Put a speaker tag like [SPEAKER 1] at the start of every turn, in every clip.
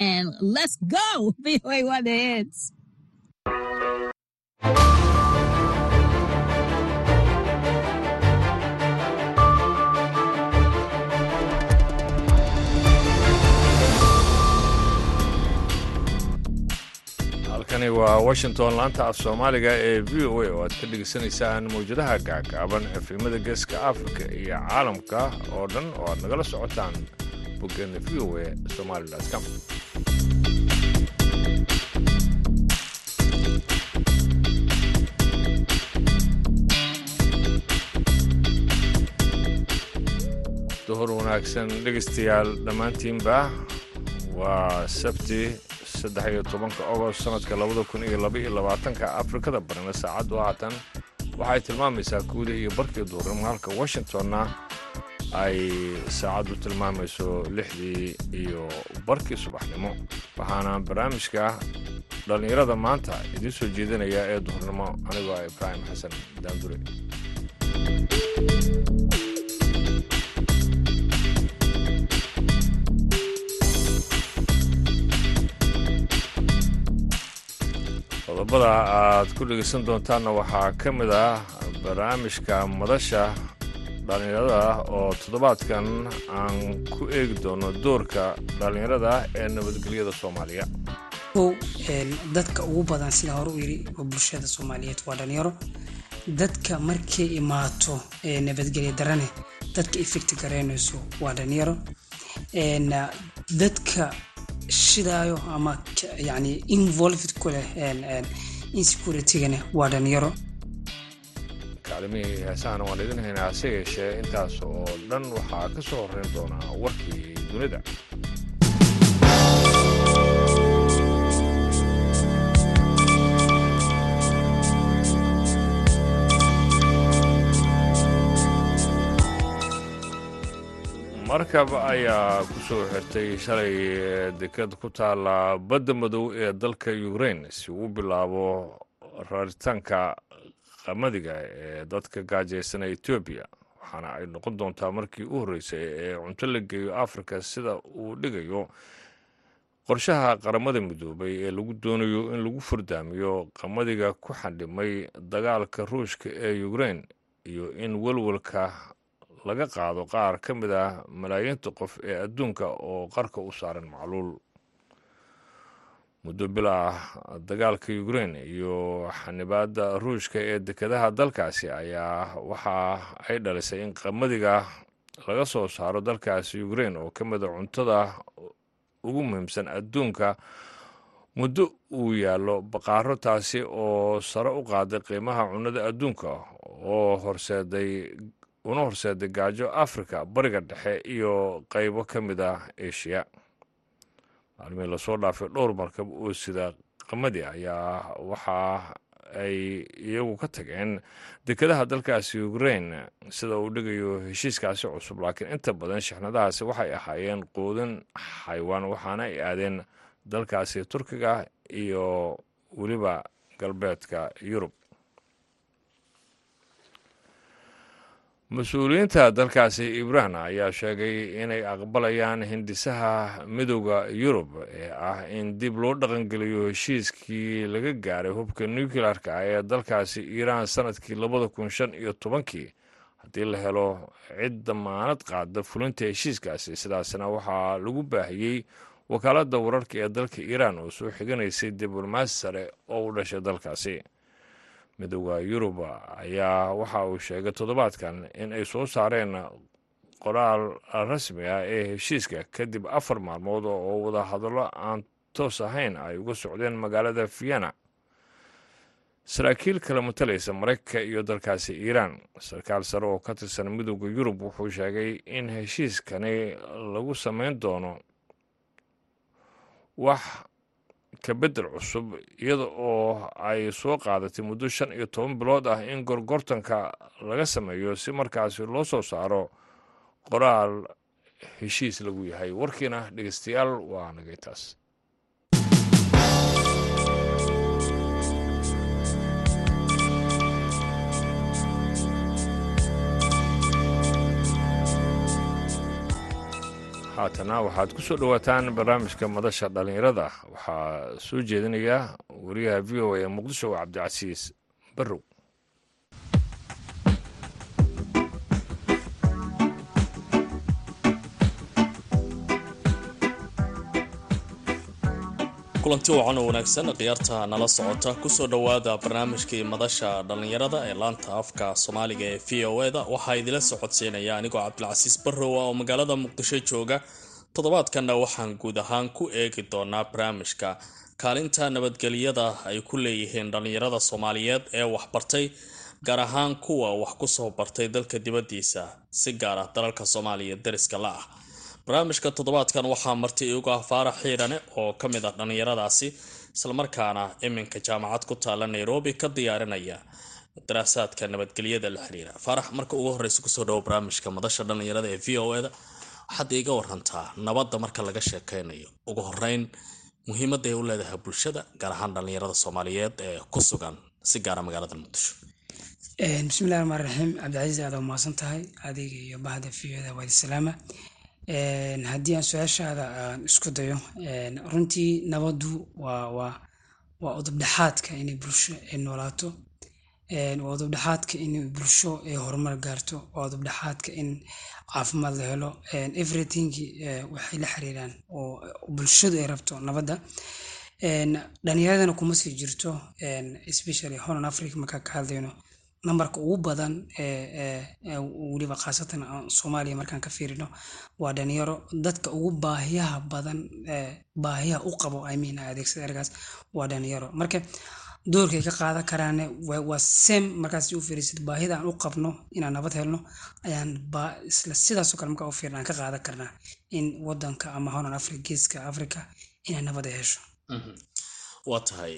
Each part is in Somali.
[SPEAKER 1] And let's go, VOA One The Hits.
[SPEAKER 2] halkani waa washington laanta af soomaaliga ee v o a oo aad ka dhegaysanaysaan mawjadaha gaagaaban efemada geeska afrika iyo caalamka oo dhan oo aad nagala socotaan boggeena v o a somali com duhur wanaagsan dhegaystayaal dhammaantiinba waa sabti saddex iyo tobanka ogost sanadka labada kun iyo laba iyo labaatanka afrikada barina saacaddu haatan waxay tilmaamaysaa kuuda iyo barkii duurnimo halka washingtonna ay saacaddu tilmaamayso lixdii iyo barkii subaxnimo waxaana barnaamijka dhallinyarada maanta idiin soo jeedinaya ee duhurnimo. Anigoo ah ibraahim xasan daandure. Qodobada aad ku dhegaysan doontaanna waxaa ka mid ah barnaamijka madasha dhallinyarada oo toddobaadkan aan ku eegi doono doorka dhallinyarada ee nabadgelyada soomaaliya.
[SPEAKER 3] Kow dadka ugu badan sida hore u oo bulshada soomaaliyeed waa dhalinyaro dadka markay imaato nabadgelya darane dadka effecti garaynayso waa dhalinyaro dadka shidaayo ama yani involved ku leh insecuritigana waa dhalinyaro
[SPEAKER 2] kaclimihii heesahana waan idin haynaa hase yeeshee intaas oo dhan waxaa ka soo horrayn doonaa warkii dunida. Markab ayaa ku soo xirtay shalay deked ku taalla badda madow ee dalka ukrain si uu bilaabo raritaanka qamadiga ee dadka gaajaysanaa etoobiya waxaana ay noqon doontaa markii u horreysay ee cunto la geeyo afrika sida uu dhigayo qorshaha qaramada midoobay ee lagu doonayo in lagu furdaamiyo qamadiga ku xandhimay dagaalka ruushka ee ukrain iyo in welwelka laga qaado qaar ka mid ah malaayiinta qof ee adduunka oo qarka u saaran macluul muddo bil ah dagaalka ukrain iyo xanibaadda ruushka ee dekedaha dalkaasi ayaa waxa ay dhalisay in qamadiga laga soo saaro dalkaasi ukrain oo ka mida cuntada ugu muhiimsan adduunka muddo uu yaallo baqaaro taasi oo sare u qaaday qiimaha cunnada adduunka oo horseeday una horseeday gaajo afrika bariga dhexe iyo qaybo ka mid ah eshiya maalmihii la soo dhaafay dhowr markab oo sida qamadi ayaa waxa ay iyagu ka tageen dekedaha dalkaasi ukrain sida uu dhigayo heshiiskaasi cusub. Laakiin inta badan shixnadahaasi waxay ahaayeen quudin xaywaan waxaana ay aadeen dalkaasi turkiga iyo weliba galbeedka yurub mas'uuliyiinta dalkaasi ibraan ayaa sheegay inay aqbalayaan hindisaha midooda yurub ee ah in dib loo dhaqangeliyo heshiiskii laga gaaray hubka nuclearka ah ee dalkaasi iiraan sannadkii labada kun shan iyo tobankii. Haddii la helo cid damaanad qaada fulinta heshiiskaasi sidaasna waxaa lagu baahiyey wakaaladda wararka ee dalka iiraan oo soo xiganaysay diblomaasi sare oo u dhashay dalkaasi midooda yurub ayaa waxa uu sheegay toddobaadkan in ay soo saareen qoraal rasmi ah ee heshiiska. Kadib afar maalmood oo wada hadallo aan toos ahayn ay uga socdeen magaalada vienna. Saraakiil kala matalaysa maraykanka iyo dalkaasi iiraan. Sarkaal sare oo ka tirsan midooda yurub wuxuu sheegay in heshiiskani lagu samayn doono wax kabedel cusub iyada oo ay soo qaadatay muddo shan iyo toban bilood ah in gorgortanka laga sameeyo si markaasi loo soo saaro qoraal heshiis lagu yahay. Warkiina dhegeystayaal waa nagay taas haatana waxaad ku soo dhowaataan barnaamijka madasha dhallinyarada waxaa soo jeedinaya wariyaha v o a ee muqdisho cabdicasiis barrow
[SPEAKER 4] kulanti wacan oo wanaagsan khiyaarta nala socota ku soo dhowaada barnaamijkii madasha dhallinyarada ee laanta afka soomaaliga ee v o eda waxaa idila socodsiinaya anigoo cabdilcasiis barrow oo magaalada muqdisho jooga. Toddobaadkanna waxaan guud ahaan ku eegi doonaa barnaamijka. Kaalinta nabadgelyada ay ku leeyihiin dhallinyarada soomaaliyeed ee waxbartay gaar ahaan kuwa wax ku soo bartay dalka dibadiisa si gaar ah dalalka soomaaliya dariska la ah barnaamijka toddobaadkan waxaa marti igu ah faarax xiidhane oo ka mid ah dhallinyaradaasi islamarkaana iminka jaamacad ku taala nairobi ka diyaarinaya daraasaadka nabadgelyada la xiriira. Faarax marka ugu horeysa ku soo dhawo barnaamijka madasha dhallinyarada ee v o eda waxaad iiga warantaa nabadda marka laga sheekeynayo. Ugu horeyn muhiimadda ay u leedahay bulshada gaar ahaan dhallinyarada soomaaliyeed ee ku sugan si gaara magaalada muqdisho.
[SPEAKER 3] Bismillahi raxmaan raxiim cabdicasiis aad waa tahay adiga iyo bahda v o da waadi salaama haddii aan su'aashaada aan isku dayo runtii nabaddu waa waa udubdhexaadka inay bulsho ay noolaato. Waa udubdhexaadka inay bulsho ay horumar gaarto. Waa udubdhexaadka in caafimaad la helo. Everything waxay la xiriiraan oo bulshadu ay rabto nabadda. Dhalinyaradana kuma sii jirto. Especially horan africa markaa ka hadlayno nambarka ugu badan weliba khaasatan soomaaliya markaan ka fiirino waa dhalinyaro dadka ugu baahiyaha badan baahiyaha u qabo imean adeegsada ergaas waa dhalinyaro marka doorkay ka qaadan karaan waa sem markaas u fiirisid baahida aan u qabno inaan nabad helno ayaan isla sidaasoo kale markaa u fiirin aan ka qaadan karnaa in wadanka ama horan africa geeska africa inay nabad hesho
[SPEAKER 4] waa tahay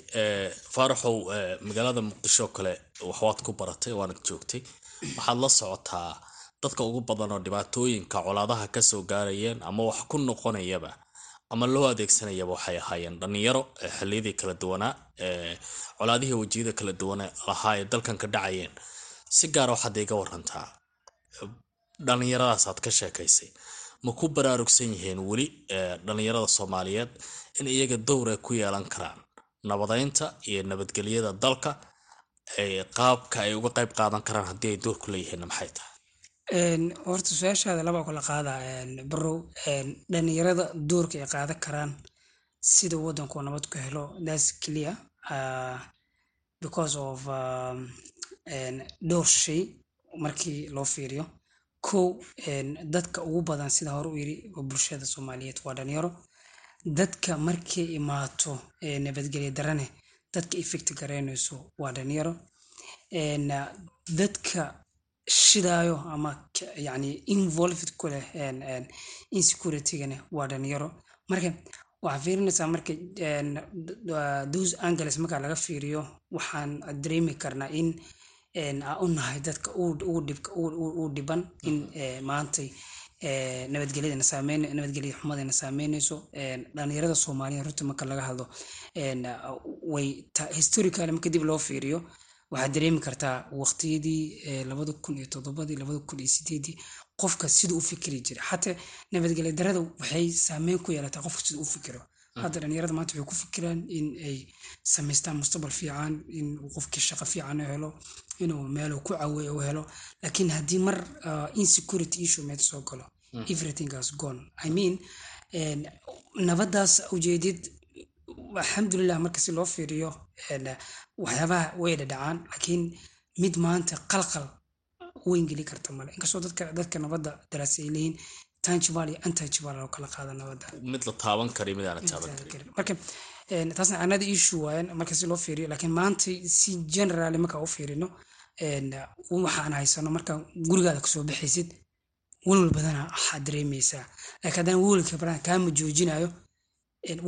[SPEAKER 4] faaraxow magaalada muqdisho kale waxwaad ku baratay waanad joogtay. Waxaad la socotaa dadka ugu badan oo dhibaatooyinka colaadaha ka soo gaarayeen ama wax ku noqonayaba ama loo adeegsanayaba waxay ahaayeen dhalinyaro xiliyadii kala duwanaa colaadihii wejiyada kala duwana lahaa ee dalkan ka dhacayeen. Si gaara waxaad iga warantaa dhallinyaradaas aad ka sheekaysay. Ma ku baraarugsan yihiin weli dhallinyarada soomaaliyeed in iyaga dowr ay ku yeelan karaan nabadeynta iyo nabadgelyada dalka qaabka ay uga qayb qaadan karaan haddii ay door ku leeyihiin maxay tahay?
[SPEAKER 3] Horta su'aashaada labaa kula qaada barow dhalinyarada doorka ay qaadan karaan sida wadanku nabad ku helo. Thats clear uh, because of dhowr shay markii loo fiiriyo. Kow dadka ugu badan sida hore u yiri bulshada soomaaliyeed waa dhalinyaro dadka markay imaato nabadgelya darane dadka effect garaynayso waa dhalinyaro. Dadka shidaayo ama yani involved ku leh insecurity-gana waa dhalinyaro. Marka waxaa fiirinaysaa marka those angles markaa laga fiiriyo waxaan dareemi karnaa in aa u nahay dadka u dhiban in maantay nabadgelyadana saameyn nabadgelya xumadana saameynayso dhalinyarada soomaaliya runta marka laga hadlo way historically marka dib loo fiiriyo waxaad dareemi kartaa waqtiyadii labada kun iyo toddobadii labada kun iyo sideedii qofka siduu u fikiri jiray. Xataa nabadgelya darada waxay saameyn ku yeelataa qofka siduu u fikiro. Hadda dhalinyarada maanta waxay ku fikiraan in ay samaystaan mustaqbal fiican in qofkii shaqo fiican helo inuu meelu ku caweey u helo laakiin haddii mar insecurity issue meed soo galo everything has gone. I mean nabadaas ujeedid alxamdulilah marka si loo fiiriyo waxyaabaha way dhadhacaan laakiin mid maanta qalqal weyn geli karta male. Inkastoo dadka dadka nabadda daraasi ay leeyihiin tangible iyo untouchable loo kala qaada nabadda.
[SPEAKER 4] Mid la taaban kari mid aan taaban karin.
[SPEAKER 3] marka taasna another issue waayan marka si loo fiiriyo laakiin maanta si generally marka u fiirino waxaan haysano marka gurigaada ka soo baxaysid walwal badana waxaad dareemaysaa. Laakiin haddana walwalka badan kaama joojinayo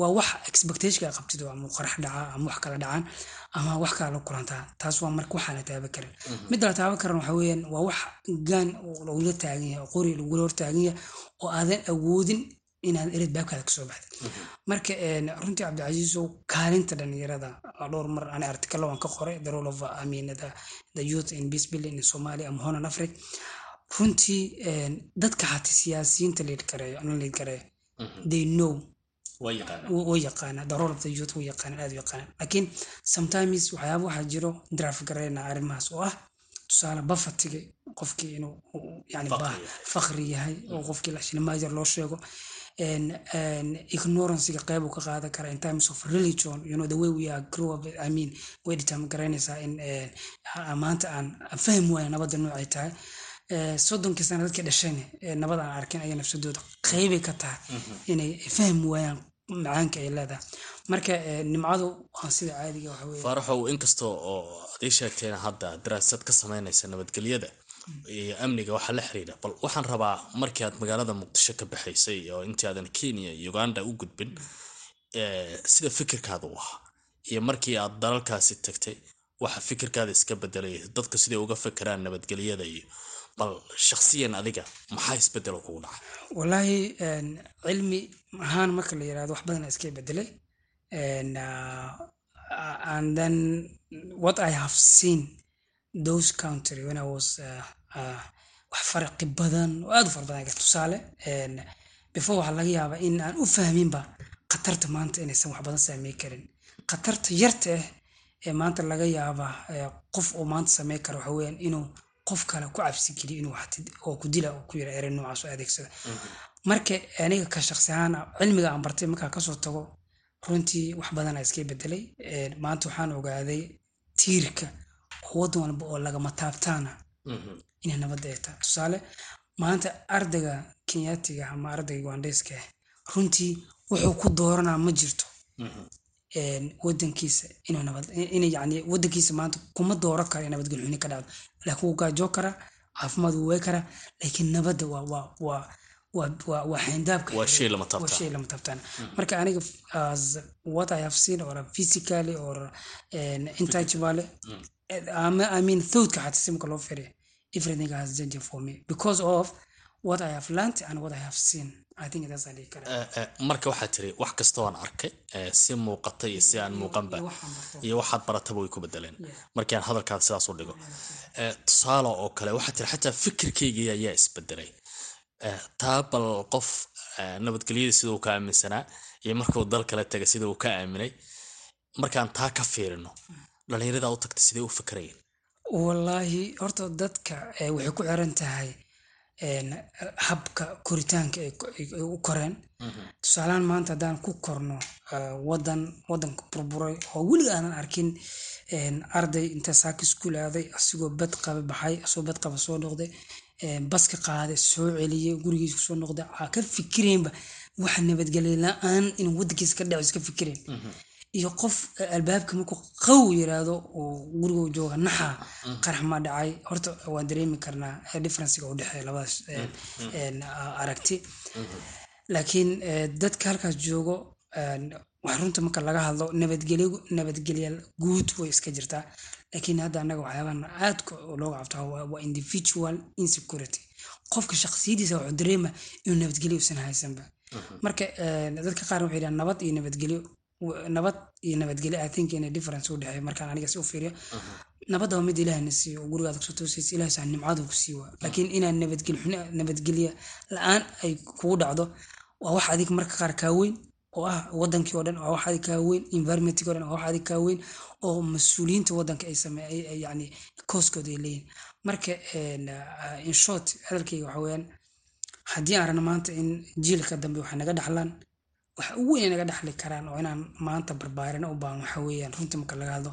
[SPEAKER 3] waa wax expectationka qabtid ama qarax dhaca ama wax kala dhacaan ama wax kala la kulantaa taas waa marka waxaan la taaban karin. Midda la taaban karan waxa weeyaan waa wax gaan lagula taagan yahay oo qori lagula hor taagan yahay oo aadan awoodin inaad erid baabkaada ka soo baxdid marka runtii cabdicasiisow kaalinta dhalinyarada dhowr mar ani artikalo waan ka qoray the role of I mean the, the youth in peace building in Somalia ama Horn Africa. Runtii dadka xataa siyaasiyiinta gareeyo ana gareeyo they know. Way yaqaanaa the role of the youth way yaqaanaan aad u yaqaanaan. Laakiin sometimes waxyaaba waxaa jiro draaf gareyna arrimahaas oo ah tusaale bafatiga qofkii inuu yani fakri yahay. oo qofkii shilimaayar loo sheego ignorancega qeyb uu ka qaadan kara in times of religion you know the way we are grow up i mean way determine in maanta aan fahmi waaya nabadda noocay tahay. Soddonkii sana dadkii dhashayna nabad aan arkin aya nafsadooda qeybay ka tahay inay fahmi waayaan macaanka ay leedahay. Marka nimcadu waa sida caadiga waxa weye
[SPEAKER 4] faaraxow inkasta oo ad ii sheegteen hadda daraasad ka sameynaysa nabadgelyada amniga waxaa la xiriira bal waxaan rabaa markii aad magaalada muqdisho ka baxaysay oo intii aadan kenya iyo uganda u gudbin sida fikirkaada u ahaa iyo markii aad dalalkaasi tagtay waxa fikirkaada iska bedelay dadka siday uga fekeraan nabadgelyada iyo bal shaksiyan adiga maxaa isbedelo kugu dhacay?
[SPEAKER 3] Wallaahi cilmi ahaan marka la yiraahdo wax badan iska bedelay and then what i have seen those country when i was wax farqi badan oo aad u fara badan tusaale before waxaa laga yaabaa in aan u fahminba khatarta maanta inaysan wax badan karin. Khatarta yarta ah ee maanta laga yaabaa qof uu maanta samey karo waxa inuu qof kale ku cabsi geliyo inuu oo ku dila ku yira ere noocaas oo adeegsada marka aniga ka shaqsi ahaan cilmiga aan bartay markaa ka soo tago runtii wax badana iska bedelay maanta waxaan ogaaday tiirka oo walba oo lagama taabtaana inay nabadda ay tahay tusaale maanta ardayga kenyaatiga ama ardayga ugandeyska ah runtii wuxuu ku dooranaa ma jirto. Wadankiisa inuu nabad in yani wadankiisa maanta kuma dooran karo in nabadgelyo xuni ka dhacdo. Laakiin wuu gaajoo karaa caafimaad wuu wey karaa laakiin nabadda waa waa waa waa waa xayndaabka
[SPEAKER 4] shay lama taabtaan.
[SPEAKER 3] Taabtaan. Marka aniga as what i have seen or physically or intouchable I mean thoughtka xataa simka loo firiya everything has changed for me because of what i have learned and what i have seen. I think that's dhihi karaa
[SPEAKER 4] Eh, eh, marka waxaa tiri wax kasta waan arkay eh, si muuqata iyo si aan muuqanba iyo waxaad barataba way ku bedeleen markii aan hadalkaada sidaas u dhigo. Tusaale oo kale waxaa tiri xataa fikirkaygii ayaa isbedelay Eh, taa bal qof nabadgelyada sida uu ka aaminsanaa iyo markuu dal kale tagay sida uu ka aaminay markaan taa ka fiirino dhallinyaradaa u tagtay sidee u fikirayeen
[SPEAKER 3] wallaahi horta dadka eh, waxay ku xiran tahay habka koritaanka ay u koreen. Tusaalahaan maanta haddaan ku korno eh, wadan burburay oo weliga aanan arkin arday inta saaka iskuul aaday asigoo bad qaba asagoo bad qaba soo noqday een, baska qaaday soo celiyey gurigiisa ku soo noqday. Aa ka fikireenba waxa nabadgelyo la'aan inuu wadankiisa ka dhaco iska fikireen iyo qof eh, albaabka markuu qaw yiraahdo oo guriga jooga naxa qarax ma dhacay. Horta waan dareemi karnaa eh, differencega u dhexeeya labadaas eh, een, a- aragti. Laakiin eh, dadka halkaas joogo wax runta marka laga hadlo nabadgelya guud way iska jirtaa. Laakiin hadda annaga waxyaabahan aadka looga cabtaa waa individual insecurity. Qofka shakhsiyadiisa wuxuu dareema inuu nabadgelyo usan haysanba marka een, dadka qaar waxay yidhahan nabad iyo nabadgelyo nabad iyo nabadgelyo i think ina difference u dhexeeya markaan aniga si u fiiriyo. Nabadda waa mid ilaahna siiyo oo gurigaada ku soo toosaysa ilaah saa nimcadu ku sii waa laakiin inaan nabadgelyo la'aan ay kugu dhacdo waa wax adig marka qaar kaa weyn oo ah wadankii oo dhan waa wax adig kaa weyn environmentkii oo dhan waa wax adig kaa weyn oo mas'uuliyiinta wadanka ay same ay ay- yani kooskooda ay leeyihiin marka in short hadalkayga waxa weeyaan haddii aan rabno maanta in jiilka dambe waxay naga dhaxlaan waxa ugu weyn naga dhaxli karaan oo inaan maanta barbaarina u baahan waxa weeyaan. Runtii marka laga hadlo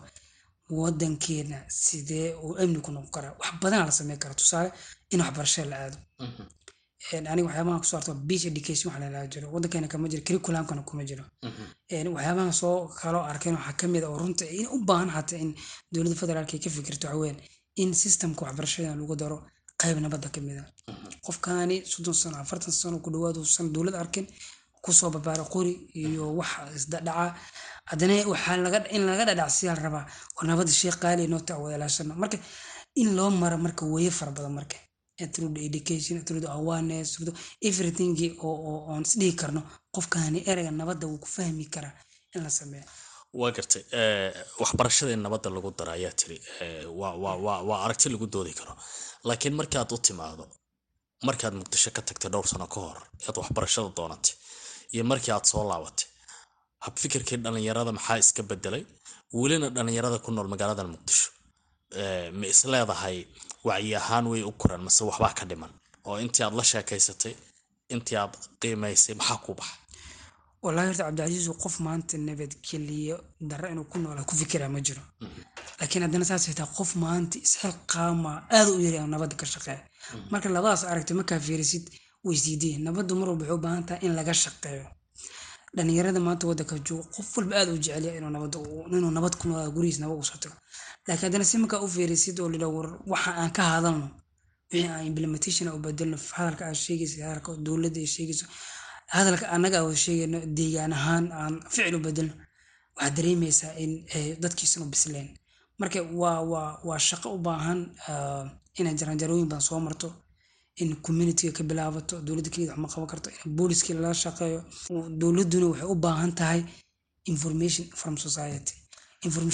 [SPEAKER 3] wadankeena sidee uu amni ku noqon karaa wax badanaa la sameyn karaa tusaale in waxbarashada la aado. Een, aniga waxyaabahan ku soo arto beach education waxa lalaa jiro. Wadankeena kama jiro curriculumkana kuma jiro. Een, waxyaabahan soo kaloo arkeen waxaa ka mid a oo runta in u baahan xataa in dowladda federaalka ay ka fikirto waxa in systemka waxbarashada lagu daro qayb nabadda ka mid a qofkaani soddon sano afartan sano ku dhawaad uusan dowlad arkin ku soo barbaara qori iyo wax isdhadhaca haddana waxaa laga dhadhacsiyaa rabaa oo nabadda sheekh qaali noo taa marka in loo maro marka weeye fara badan marka. Through the education through the awareness through the everything oo oon isdhihi karno qofkaani ereyga nabadda wuu ku fahmi karaa in la sameeyo.
[SPEAKER 4] Waa gartay eh, waxbarashada in nabadda lagu daro ayaa tiri eh, waa aragti lagu doodi karo. Laakiin markaad u timaado markaad muqdisho ka tagtay dhowr sano ka hor ead waxbarashada doonatay iyo markii aad soo laabatay. Habfikirkii dhallinyarada maxaa iska bedelay welina dhallinyarada ku nool magaalada muqdisho. Ma is leedahay wacyi ahaan way u koraan mase waxbaa ka dhiman? Oo intii aad la sheekaysatay intii aad qiimaysay maxaa ku baxa
[SPEAKER 3] wallahi horta cabdicasiis qof maanta nabadgeliyo darro inuu ku noolaa ku fikiraa ma jiro. Laakiin haddana saas xitaa qof maanta isxilqaama aada u yari nabadda ka shaqeeya marka labadaas aragtay markaa fiirisid weysiidee nabaddu mar walba waxay u baahan tahay in laga shaqeeyo. Dhalinyarada maanta waddanka jooga qof walba aada u jecelya inuu nabad inuu nabad ku noolaa gurigiis nabad u soo tago laakiin haddana si markaa u fiirisid oo lidha war waxa aan ka hadalno wixii aan implementation u bedelno hadalka aad sheegaysa hadalka dowladda ay sheegayso hadalka annaga oo sheegayno deegaan ahaan aan ficil u bedelno waxaad dareemaysaa in dadkiisan u bisleen. Marka waa waa waa shaqo u baahan inay jaranjarooyin badan soo marto in communityga ka bilaabato dowladda keliya wax ma qaban karto in booliskii lala shaqeeyo. Dowladduna waxay u baahan tahay information from society.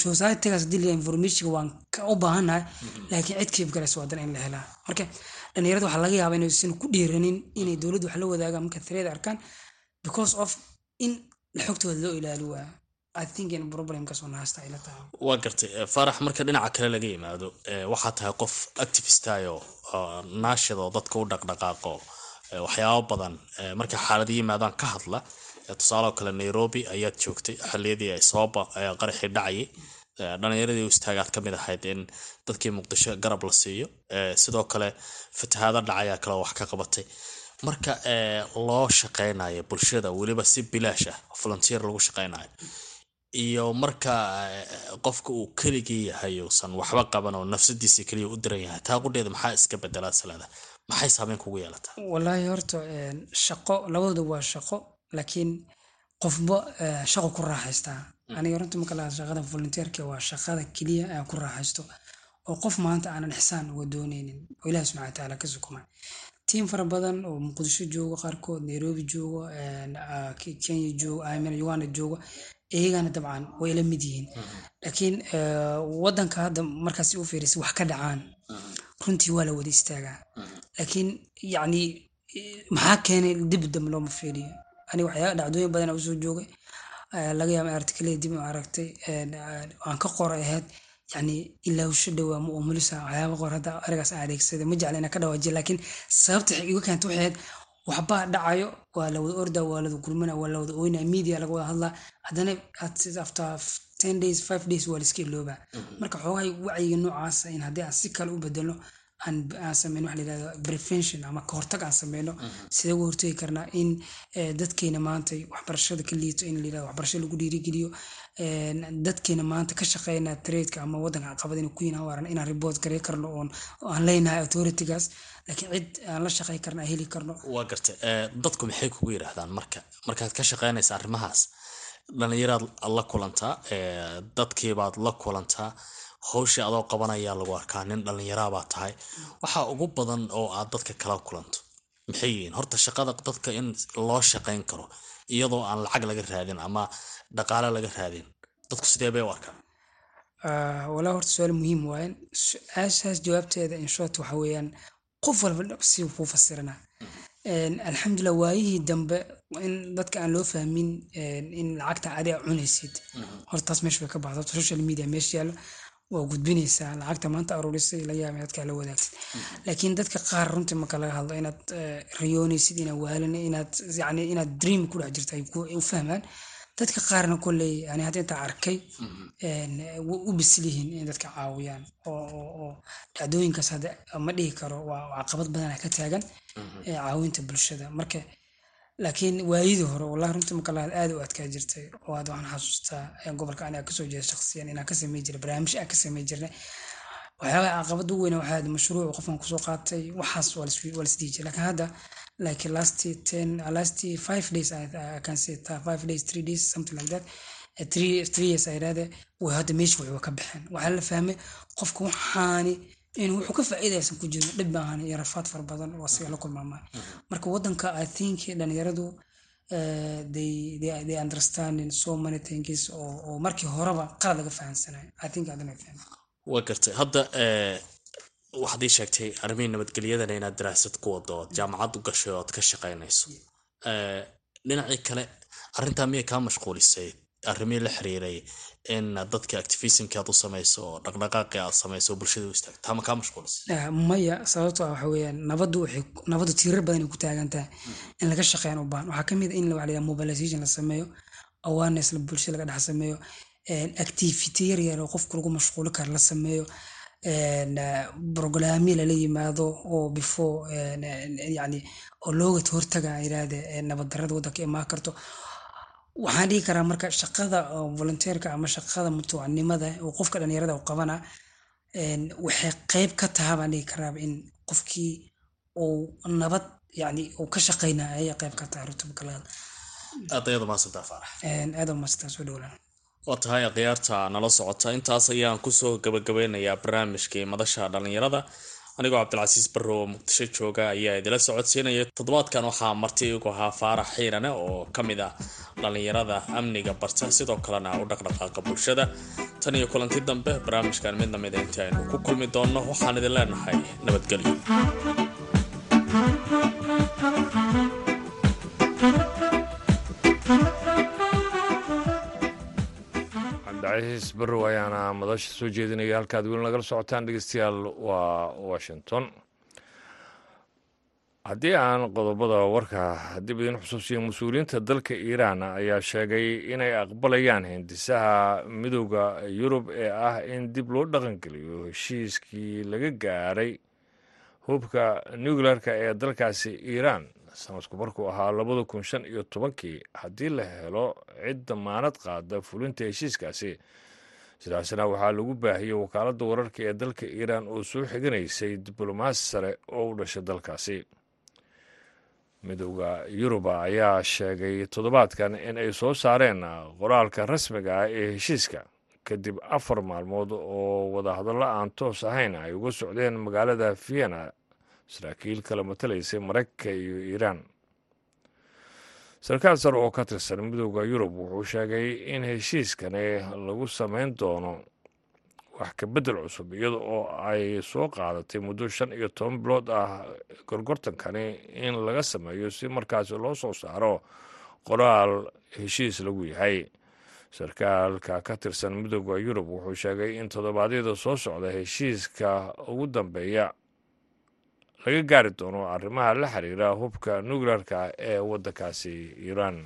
[SPEAKER 3] Societygaas haddii la informationka waan ka u baahannahay laakiin cid kiib galaysa waa dan in la helaa. Marka dhalinyarada waxaa laga yaabaa inaysan ku dhiiranin inay dowladda wax la wadaagaan marka tareeda arkaan because of in xogtooda loo ilaali waa
[SPEAKER 4] Waa gartay faarax marka dhinaca kale laga yimaado waxaa tahay qof activistayo naashid oo dadka u dhaqdhaqaaqo waxyaabo badan marka xaalada yimaadaan ka hadla tusaaloo kale nairobi ayaad joogtay xiliyadii ay sooba qaraxii dhacayay dhalinyaradii istaagaad ka mid ahayd in dadkii muqdisho garab la siiyo sidoo kale fatahaado dhacayaa kale wax ka qabatay. Marka loo shaqaynayo bulshada weliba si bilaash ah volunteer lagu shaqaynayo iyo marka qofka uu keligii yahay uusan waxba qaban oo nafsadiisa keliya u diran yahay taa qudheeda maxaa iska bedelaa salaada maxay saameyn kugu yeelataa?
[SPEAKER 3] Wallaahi horta shaqo labadooda waa shaqo laakiin qofba shaqo ku raaxaystaa aniga runta marka lahaa shaqada volunteerka waa shaqada keliya aan ku raaxaysto oo qof maanta aanan ixsaan uga dooneynin oo ilahi subxana watacaala ka sukuma tiim fara badan oo muqdisho jooga qaarkood nairobi jooga kenya jooga uganda jooga iyagana dabcan way la mid yihiin. Laakiin wadanka hadda markaas u fiirisa wax ka dhacaan runtii waa la wada istaagaa. Laakiin yacni maxaa keenay dib dambe looma fiiriyo? Aniga waxyaaba dhacdooyin badan u soo joogay laga yaaba artikalada dib aragtay aan ka qoray ahayd yani ilaawsho dhowaa ma umulisa waxyaaba qor hadda arigaas aan adeegsaday ma jecla inaan ka dhawaajiya laakiin sababta iga keenta waxay ahayd waxbaa dhacayo waa la wada orda waa lawada gurmana waa la wada oynaa media laga wada hadlaa. Haddana after ten days five days waa laiska iloobaa. Marka xoogahay wacyiga noocaasa in haddii aan si kale u bedelno aan sameyno waxa layidhahda prevention ama kahortag aan sameyno sidee uga hortagi karnaa in dadkeena maanta waxbarashada ka liito in layidhahda waxbarasho lagu dhiirigeliyo dadkeena maanta ka shaqeyna tradeka ama waddanka caqabad inay ku yihiin waaran inaan report garey karno oon aan leenahay authoritygaas laakiin cid aan la shaqey karno aan heli karno.
[SPEAKER 4] Waa gartay dadku maxay kugu yidhaahdaan marka markaad ka shaqeynaysa arrimahaas? Dhalinyaraad la kulantaa dadkiibaad la kulantaa hawshii adoo qabanayaa lagu arkaa nin dhallinyaraabaa tahay. Waxaa ugu badan oo aad dadka kala kulanto maxay yihiin? Horta shaqada dadka in loo shaqayn karo iyadoo aan lacag laga raadin ama dhaqaale laga raadin dadku sidee bay u arkaan?
[SPEAKER 3] Walaa horta su'aal muhiim waayan su'aashaas jawaabteeda inshort waxa weeyaan qof walba si kuu fasirana. Alxamdulilah waayihii dambe in dadka aan loo fahmin in lacagta adi a cunaysid horta taas meesha way ka baxda social media meesha yaalo waa gudbinaysaa lacagta maanta aruurisay laga yaaba dadka la wadaagtid laakiin dadka qaar runtii marka laga hadlo inaad riyoonaysid inaad waalin inaad yani inaad dream ku dhex jirta ay u fahmaan. Dadka qaarna kolley yani hadda intaa arkay u bislihiin in dadka caawiyaan oo dhacdooyinkaas hadda ma dhihi karo waa caqabad badana ka taagan caawinta bulshada. Marka laakiin waayidii hore wallahi runtii marka lahaad aad u adkaa jirtay oo hadda waxaan xasuustaa gobolka aniga ka soo jeeda shakhsiyan inaan ka samey jiray barnaamij aan ka samey jirnay. Waxyaabaha caqabada ugu weyn waxaa ahayd mashruuc qofkan ku soo qaatay waxaas waa lasdhihi jiray. Laakiin hadda like last ten last five days I, I can say five days three days something like that. Uh, three three years idhahde way hadda meesha waxay ka baxeen waxaa la fahmay qofka waxaani wuxuu ka faa'iidaysan ku jiro dhib baahan iyo rafaad fara badan oo asiga la kulmaamaa marka waddanka i think dhalinyaradu they, they, understanding so many things oo, markii horeba qalad laga fahamsanayo i think adana
[SPEAKER 4] waa gartay hadda waxaad ii sheegtay arrimihii nabadgelyadana inaad daraasad ku wado ood jaamacad u gashay oo aad ka shaqaynayso. Dhinacii kale arrintaa miyay kaa mashquulisay arrimihii la xiriiray in dadka activismki aad u samayso oo dhaqdhaqaaqi aad samayso bulshada u istaagto taa ma kaa mashquulisay
[SPEAKER 3] maya sababto ah waxa weeyaan nabaddu waxay nabaddu tiirar badan ay ku taagan tahay in laga shaqeyn u baahan waxaa ka mid ah in waxa la yidhaha mobilization la sameeyo awareness la bulshada laga dhex sameeyo activity yar oo qofku lagu mashquuli karo la sameeyo brogramyo lala yimaado oo before yani oo looga hortaga yirahde nabad darrada waddanka imaan karto waxaan dhihi karaa marka shaqada volunteerka ama shaqada mutawacnimada oo qofka dhalinyarada u qabana waxay qeyb ka taha baan dhihi karaaba in qofkii uu nabad yani uu ka shaqeynaya ayay qeyb ka tahay rutubkalaada
[SPEAKER 4] aad ayada faarax
[SPEAKER 3] aada maastaa soo dhowlaan
[SPEAKER 4] waa tahay akhyaarta nala socota. Intaas ayaan ku soo gabagabeynayaa barnaamijkii madasha dhallinyarada anigoo cabdilcasiis barrow oo muqdisho jooga ayaa idila socodsiinaya toddobaadkan waxaa marti igu ahaa faarax xiirane oo ka mid ah dhallinyarada amniga barta. Sidoo kalena u dhaqdhaqaaqa bulshada. Tan iyo kulanti dambe barnaamijkan mid lamida intii aynu ku kulmi doonno waxaan idin leenahay nabadgelyo
[SPEAKER 2] cabdicasiis barrow ayaana madasha soo jeedinaya halkaad weli nagala socotaan dhegeystayaal waa washington. Haddii aan qodobada warka dib idin xusuusiyo mas'uuliyiinta dalka iiraan ayaa sheegay inay aqbalayaan hindisaha midooda yurub ee ah in dib loo dhaqangeliyo heshiiskii laga gaaray hubka nuclearka ee dalkaasi iiraan sanadku markuu ahaa labada kun shan iyo tobankii haddii la helo cid damaanad qaada fulinta heshiiskaasi. Sidaasna waxaa lagu baahiyey wakaaladda wararka ee dalka iiraan oo soo xiganaysay diblomaasi sare oo u dhashay dalkaasi. Midooda yuruba ayaa sheegay toddobaadkan in ay soo saareen qoraalka rasmiga ah ee heshiiska. Kadib afar maalmood oo wadahadallo aan toos ahayn ay uga socdeen magaalada vienna saraakiil kala matalaysay maraykanka iyo iiraan. Sarkaal sare oo ka tirsan midooda yurub wuxuu sheegay in heshiiskani lagu samayn doono wax ka beddel cusub iyada oo ay soo qaadatay muddo shan iyo toban bilood ah gorgortankani in laga sameeyo si markaasi loo soo saaro qoraal heshiis lagu yahay. Sarkaalka ka tirsan midooda yurub wuxuu sheegay in toddobaadyada soo socda heshiiska ugu dambeeya laga gaari doono arrimaha la xiriira hubka nuclearka ee waddankaasi iiraan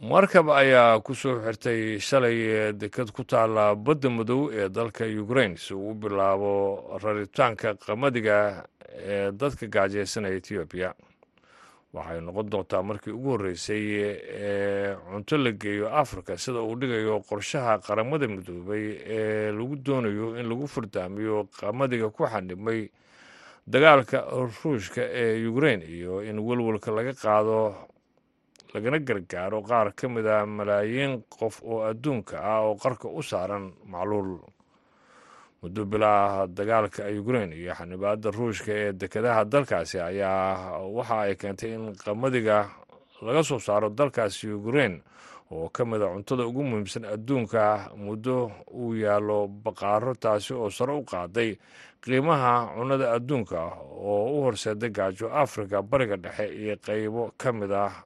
[SPEAKER 2] markab ayaa ku soo xirtay shalay deked ku taalla badda madow ee dalka ukrain si uu u bilaabo raritaanka qamadiga ee dadka gaajeysanaya etoobiya waxay noqon doontaa markii ugu horreysay ee cunto la geeyo afrika sida uu dhigayo qorshaha qaramada midoobay ee lagu doonayo in lagu furdaamiyo qamadiga ku xanimay dagaalka ruushka ee ukrain iyo in welwalka laga qaado lagana gargaaro qaar ka mid a malaayiin qof oo adduunka ah oo qarka u saaran macluul muddo bilaa dagaalka ukrain iyo xanibaadda ruushka ee dekedaha dalkaasi ayaa waxa ay keentay in qamadiga laga soo saaro dalkaasi ukrain oo ka mid a cuntada ugu muhiimsan adduunka muddo uu yaallo baqaaro taasi oo sare u qaaday qiimaha cunnada adduunka oo u horseeday gaajo afrika bariga dhexe iyo qeybo ka mid ah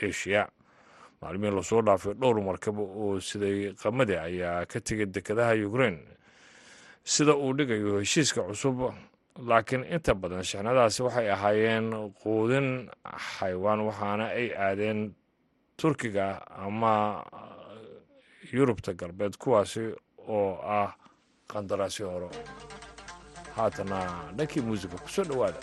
[SPEAKER 2] eshiya maalmihin la soo dhaafay dhowr markab oo siday qamadi ayaa ka tegay dekedaha ukrain sida uu dhigayo heshiiska cusub laakiin inta badan shixnadaasi waxay ahaayeen quudin xaywaan waxaana ay aadeen turkiga ama yurubta galbeed kuwaasi oo ah qandaraasyo hore. Haatana dhankii muusiga ku soo dhowaada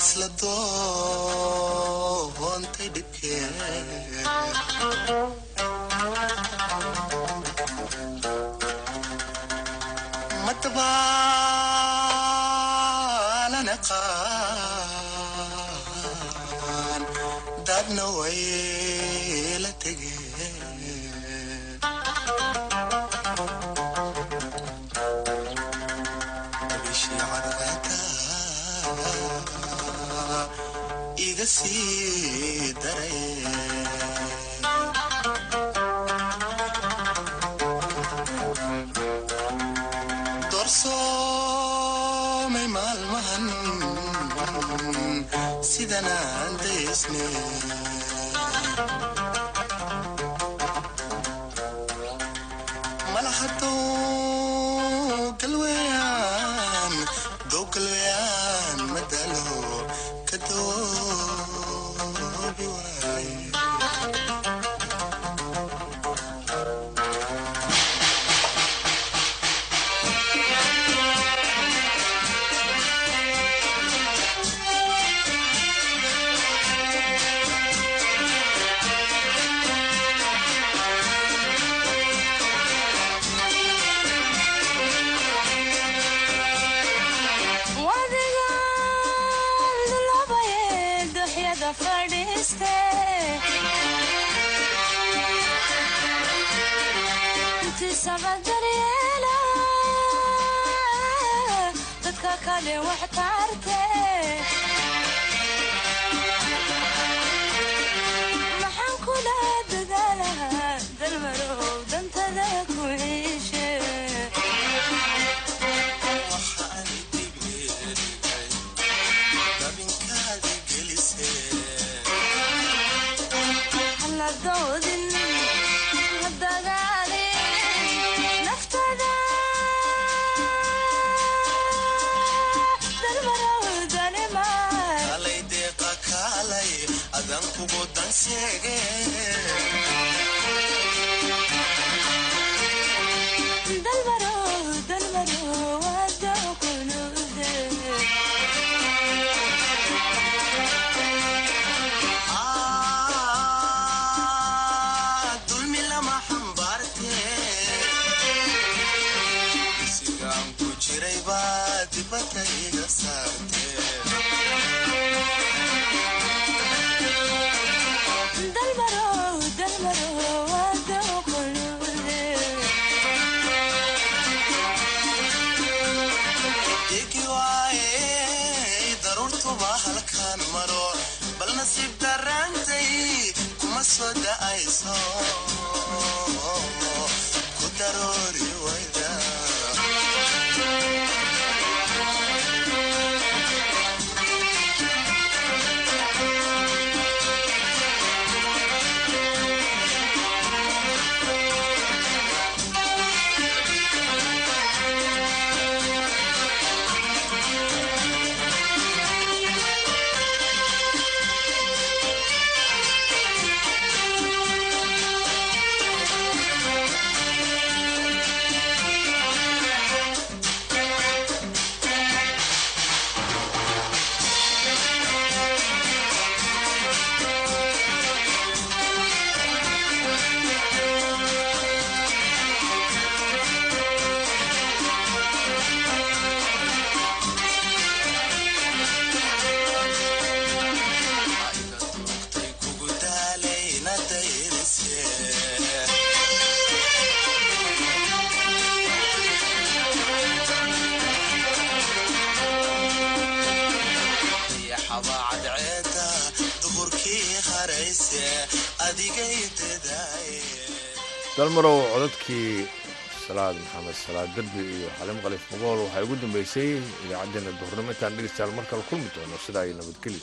[SPEAKER 5] isla doontay dhibkee sii daraydoorsoomay maalmahan
[SPEAKER 6] sidan aan daysne malaha dalmarow
[SPEAKER 2] codadkii salaad maxamed salaad derbi iyo xalim khaliif mugool waxay ugu dambeysay idaacaddeenna duhurnimo intaan dhegeystayaal mar kale kulmi doono. Sidaa iyo nabadgelyo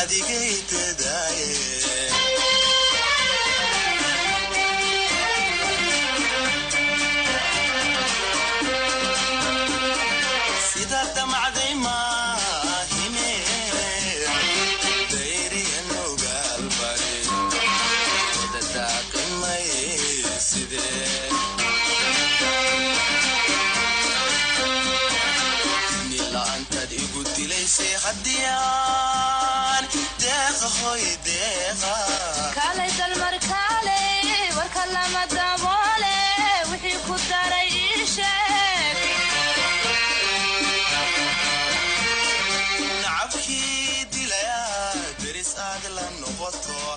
[SPEAKER 5] adigay dadaaye